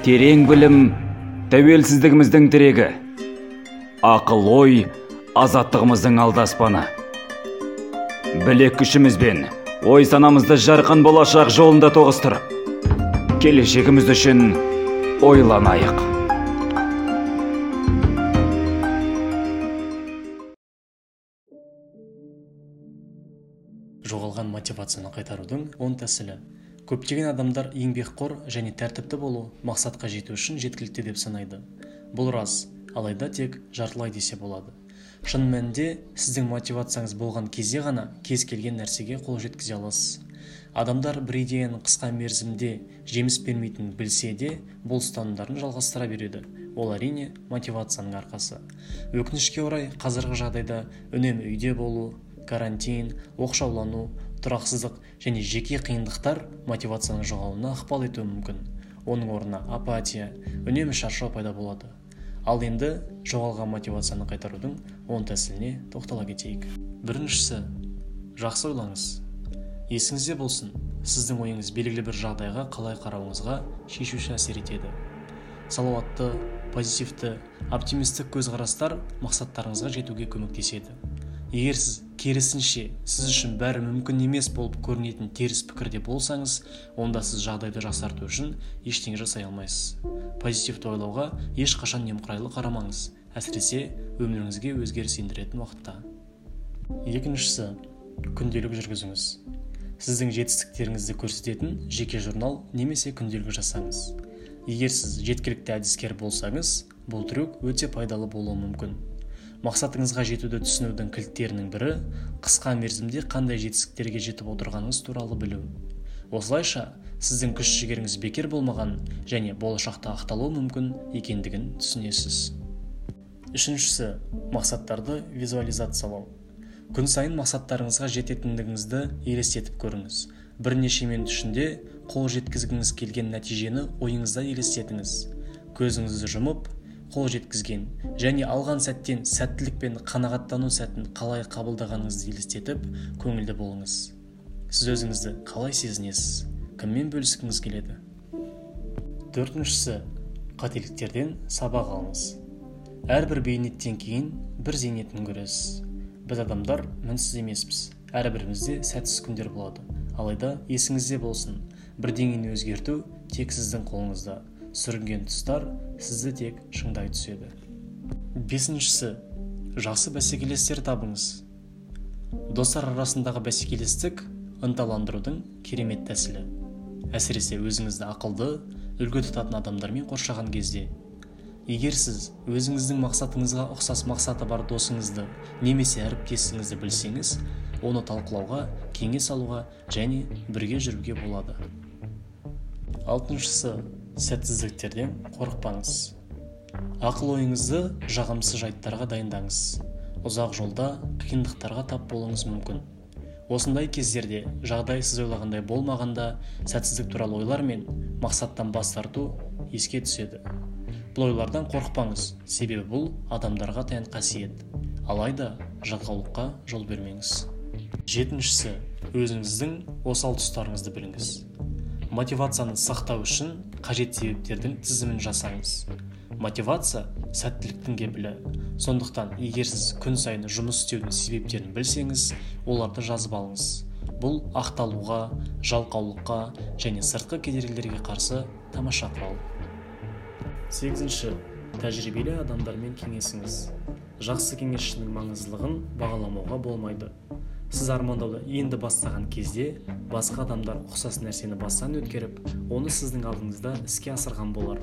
терең білім тәуелсіздігіміздің тірегі. Ақыл ой азаттығымыздың алдаспаны. Білек күшімізбен ой санамызды жарқын болашақ жолында тоғыстырып келешегіміз үшін ойланайық. Жоғалған мотивацияны қайтарудың оң тәсілі. Көптеген адамдар еңбекқор және тәртіпті болу мақсатқа жету үшін жеткілікті деп санайды. Бұл рас алайда тек жартылай десе болады. Шын мәнінде сіздің мотивацияңыз болған кезде ғана кез келген нәрсеге қол жеткізе аласыз. Адамдар бір идеяның қысқа мерзімде жеміс бермейтінін білсе де бұл ұстанымдарын жалғастыра береді. Ол әрине мотивацияның арқасы. Өкінішке орай қазіргі жағдайда үнемі үйде болу карантин оқшаулану тұрақсыздық және жеке қиындықтар мотивацияның жоғалуына ықпал етуі мүмкін. Оның орнына апатия үнемі шаршау пайда болады. Ал енді жоғалған мотивацияны қайтарудың он тәсіліне тоқтала кетейік. Біріншісі жақсы ойлаңыз. Есіңізде болсын сіздің ойыңыз белгілі бір жағдайға қалай қарауыңызға шешуші әсер етеді. Салауатты позитивті оптимистік көзқарастар мақсаттарыңызға жетуге көмектеседі. Егер сіз керісінше сіз үшін бәрі мүмкін емес болып көрінетін теріс пікірде болсаңыз онда сіз жағдайды жақсарту үшін ештеңе жасай алмайсыз. Позитивті ойлауға ешқашан немқұрайлы қарамаңыз. Әсіресе өміріңізге өзгеріс ендіретін уақытта. Екіншісі күнделік жүргізіңіз. Сіздің жетістіктеріңізді көрсететін жеке журнал немесе күнделік жасаңыз. Егер сіз жеткілікті әдіскер болсаңыз бұл трюк өте пайдалы болуы мүмкін. Мақсатыңызға жетуді түсінудің кілттерінің бірі қысқа мерзімде қандай жетістіктерге жетіп отырғаныңыз туралы білу. Осылайша сіздің күш жігеріңіз бекер болмаған және болашақта ақталуы мүмкін екендігін түсінесіз. Үшіншісі мақсаттарды визуализациялау. Күн сайын мақсаттарыңызға жететіндігіңізді елестетіп көріңіз. Бірнеше минут ішінде қол жеткізгіңіз келген нәтижені ойыңызда елестетіңіз. Көзіңізді жұмып қол жеткізген және алған сәттен сәттілік пен қанағаттану сәтін қалай қабылдағаныңызды елестетіп көңілді болыңыз. Сіз өзіңізді қалай сезінесіз? Кіммен бөліскіңіз келеді? Төртіншісі қателіктерден сабақ алыңыз. Әрбір бейнеттен кейін бір зейнетін көресіз. Біз адамдар мінсіз емеспіз. Әрбірімізде сәтсіз күндер болады. Алайда есіңізде болсын. Бірдеңені өзгерту тек сіздің қолыңызда. Сүрінген тұстар сізді тек шыңдай түседі. Бесіншісі жақсы бәсекелестер табыңыз. Достар арасындағы бәсекелестік ынталандырудың керемет тәсілі. Әсіресе өзіңізді ақылды үлгі тұтатын адамдармен қоршаған кезде. Егер сіз өзіңіздің мақсатыңызға ұқсас мақсаты бар досыңызды немесе әріптесіңізді білсеңіз оны талқылауға кеңес алуға және бірге жүруге болады. Алтыншысы сәтсіздіктерден қорықпаңыз. Ақыл ойыңызды жағымсыз жайттарға дайындаңыз. Ұзақ жолда қиындықтарға тап болуыңыз мүмкін. Осындай кездерде жағдай сіз ойлағандай болмағанда сәтсіздік туралы ойлар мен мақсаттан бас тарту еске түседі. Бұл ойлардан қорықпаңыз. Себебі бұл адамдарға тән қасиет. Алайда жалқаулыққа жол бермеңіз. Жетіншісі өзіңіздің осал тұстарыңызды біліңіз. Мотивацияны сақтау үшін қажет себептердің тізімін жасаңыз. Мотивация сәттіліктің кепілі сондықтан егер сіз күн сайын жұмыс істеудің себептерін білсеңіз оларды жазып алыңыз. Бұл ақталуға жалқаулыққа және сыртқы кедергілерге қарсы тамаша құрал. Сегізінші. Тәжірибелі адамдармен кеңесіңіз. Жақсы кеңесшінің маңыздылығын бағаламауға болмайды. Сіз армандауды енді бастаған кезде басқа адамдар ұқсас нәрсені бастан өткеріп оны сіздің алдыңызда іске асырған болар.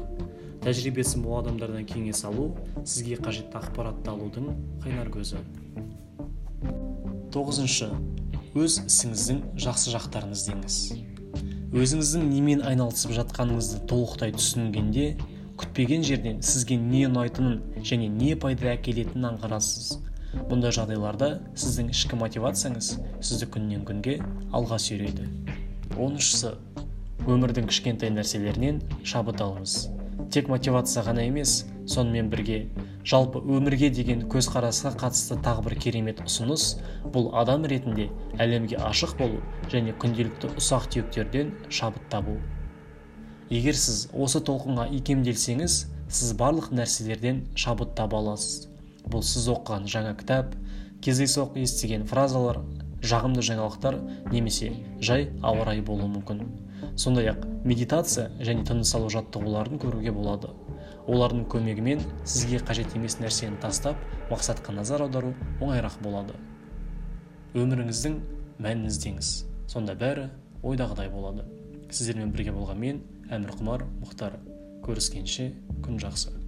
Тәжірибесі мол адамдардан кеңес алу сізге қажетті ақпаратты алудың қайнар көзі. Тоғызыншы. Өз ісіңіздің жақсы жақтарын іздеңіз өзіңіздің немен айналысып жатқаныңызды толықтай түсінгенде күтпеген жерден сізге не ұнайтынын және не пайда әкелетінін аңғарасыз. Мұндай жағдайларда сіздің ішкі мотивацияңыз сізді күннен күнге алға сүйрейді. Оныншысы өмірдің кішкентай нәрселерінен шабыт алыңыз. Тек мотивация ғана емес сонымен бірге жалпы өмірге деген көзқарасқа қатысты тағы бір керемет ұсыныс бұл адам ретінде әлемге ашық болу және күнделікті ұсақ түйектерден шабыт табу. Егер сіз осы толқынға икемделсеңіз сіз барлық нәрселерден шабыт таба аласыз. Бұл сіз оқыған жаңа кітап кездейсоқ естіген фразалар жағымды жаңалықтар немесе жай ауа райы болуы мүмкін. Сондай ақ медитация және тыныс алу жаттығуларын көруге болады. Олардың көмегімен сізге қажет емес нәрсені тастап мақсатқа назар аудару оңайырақ болады. Өміріңіздің мәнін іздеңіз. Сонда бәрі ойдағыдай болады. Сіздермен бірге болған мен әмір құмар мұхтар. Көріскенше күн жақсы.